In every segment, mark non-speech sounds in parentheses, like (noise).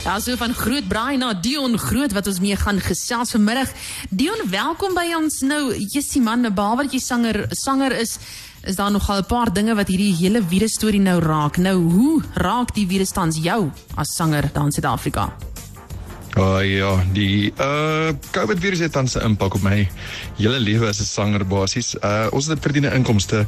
Ja, so van Groot Braai na Dion Groot wat ons mee gaan gesels vanmiddag. Dion, welkom by ons nou. Jessie man, behalwe dat jy sanger sanger is, is daar nogal 'n paar dinge wat hierdie hele virus storie nou raak. Nou, hoe raak die virus tans jou as sanger daar in Suid-Afrika? Oh ja, die uh COVID virus het tans 'n impak op my hele lewe as 'n sanger basies. Uh ons het verdiende inkomste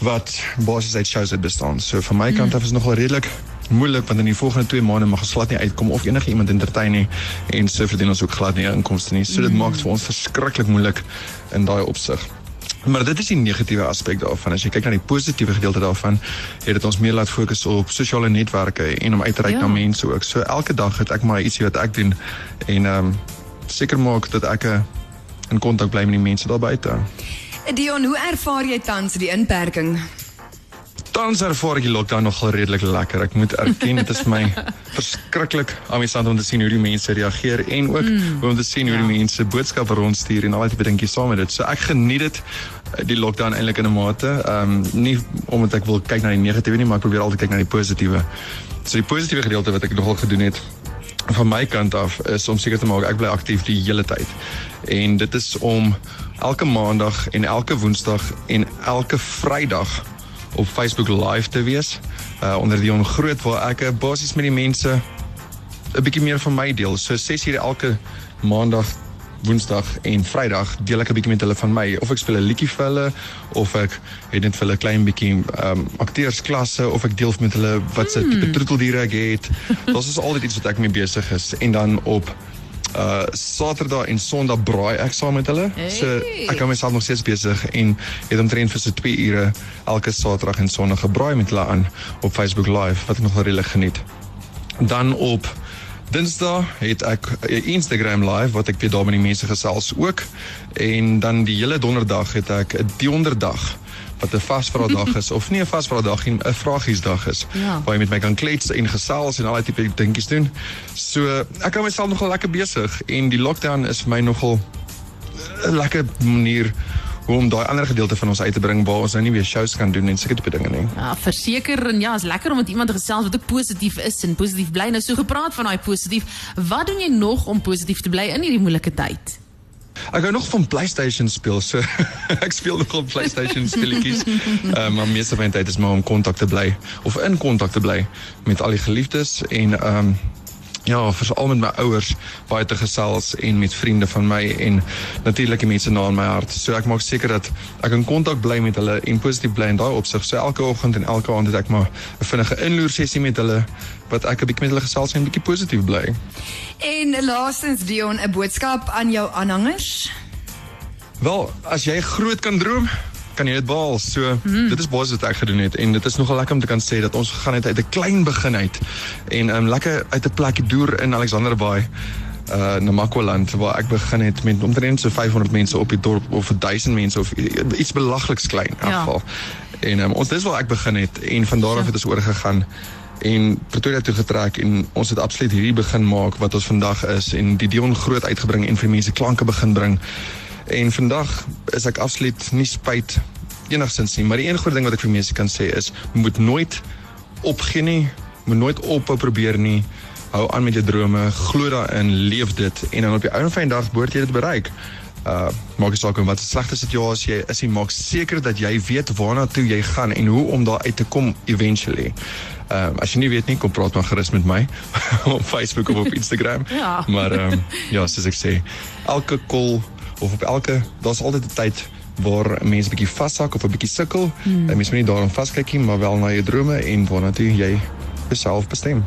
wat basies uit shows uit bestaan. So van my kant af is nogal redelik moeilik want in die volgende 2 maande mag ons glad nie uitkom of enige iemand entertain nie en so verdien ons ook glad nie inkomste nie. So dit maak dit vir ons verskriklik moeilik in daai opsig. Maar dit is die negatiewe aspek daarvan. As jy kyk na die positiewe gedeelte daarvan, het dit ons meer laat fokus op sosiale netwerke en om uit te reik Ja. na mense ook. So elke dag het ek maar ietsie wat ek doen en ehm um, seker maak dat ek eh, in kontak bly met die mense daar buite. Dion, hoe ervaar jy tans die inperking? Tans ervaar ek die lockdown nogal redelik lekker. Ek moet erken dit is vir my (laughs) verskriklik amusant om te sien hoe die mense reageer en ook mm, om te sien hoe die mense boodskappe rondstuur en al die dingetjies saam met dit. So ek geniet dit eh, die lockdown eintlik in 'n mate. Ehm um, nie omdat ek wil kyk na die negatiewe nie, maar ek probeer altyd kyk na die positiewe. So die positiewe gedeelte wat ek nogal gedoen het van my kant af is om seker te maak ek bly aktief die hele tyd. En dit is om elke maandag en elke woensdag en elke Vrydag op Facebook live te wees uh onder die ongroot waar ek basies met die mense 'n bietjie meer van my deel. So 6 ure elke maandag Woensdag en Vrydag deel ek 'n bietjie met hulle van my of ek speel 'n liedjie vir hulle of ek het net vir hulle klein bietjie ehm um, akteursklasse of ek deel met hulle wat se tipe troeteldiere ek het. (laughs) Dit is altyd iets wat ek mee besig is en dan op uh Saterdag en Sondag braai ek saam met hulle. So Hey. ek hou myself nog steeds besig en het omtrent vir so 2 ure elke Saterdag en Sondag gebraai met hulle aan op Facebook Live wat ek nog regtig geniet. Dan op Dinsdag het ek 'n Instagram live wat ek weer daar met die mense gesels ook en dan die hele donderdag het ek 'n donderdag wat 'n vasvraagdag is of nie 'n vasvraagdag nie, 'n vragiesdag is Ja. waar jy met my kan klets en gesels en al die tipe dingetjies doen. So ek hou myself nogal lekker besig en die lockdown is vir my nogal 'n lekker manier hoe om daai ander gedeelte van ons uit te bring waar ons nou nie weer shows kan doen en sulke tipe dinge nie. Ja, verseker en ja, is lekker om met iemand te gesels wat ook positief is en positief bly. Nou so gepraat van daai positief. Wat doen jy nog om positief te bly in hierdie moeilike tyd? Ek hou nog van PlayStation speel, so (laughs) ek speel nog op PlayStation speletjies. (laughs) Ehm maar meeste van my tyd is maar om kontak te bly of in kontak te bly met al die geliefdes en ehm um, ja, veral met my ouers baie te gesels en met vriende van my en natuurlik die mense na in my hart. So ek maak seker dat ek in kontak bly met hulle en positief bly in daai opsig. So elke oggend en elke aand het ek maar 'n vinnige inloer sessie met hulle wat ek 'n bietjie met hulle gesels en 'n bietjie positief bly. En laastens Dion, 'n boodskap aan jou aanhangers? Wel, as jy groot kan droom, kan jy dit behaal. So, mm. dit is basies wat ek gedoen het en dit is nogal lekker om te kan sê dat ons gegaan het uit 'n klein begin uit en um, lekker uit 'n plekkie deur in Alexanderbaai uh Namakwaland waar ek begin het met omtrent so 500 mense op die dorp of 1000 mense of iets belagliks klein in Ja. geval. En um, ons dis waar ek begin het en van daar af het ons oorgegaan en Pretoria toe getrek en ons het absoluut hierdie begin maak wat ons vandag is en die Dion groot uitgebring en vir mense klanke begin bring. En vandag is ek absoluut nie spyt enigsins nie, maar die een groot ding wat ek vir mense kan sê is moet nooit opgee nie, moet nooit ophou probeer nie. Hou aan met jou drome, glo daarin, leef dit en dan op die ou en fyn dag behoort jy dit bereik. Uh maak nie saak in wat 'n slegte situasie jy is nie, maak seker dat jy weet waarna toe jy gaan en hoe om daar uit te kom eventually. Ehm um, as jy nie weet nie, kom praat maar gerus met my (laughs) op Facebook of op Instagram. Ja. Maar ehm um, ja, soos ek sê, elke kol of op elke daar's altyd 'n tyd waar 'n mens bietjie vashak of 'n bietjie sukkel. Hmm. 'n Mens moet nie daaraan vaskyk nie, maar wel na jou drome en waarna toe jy jouself bestem.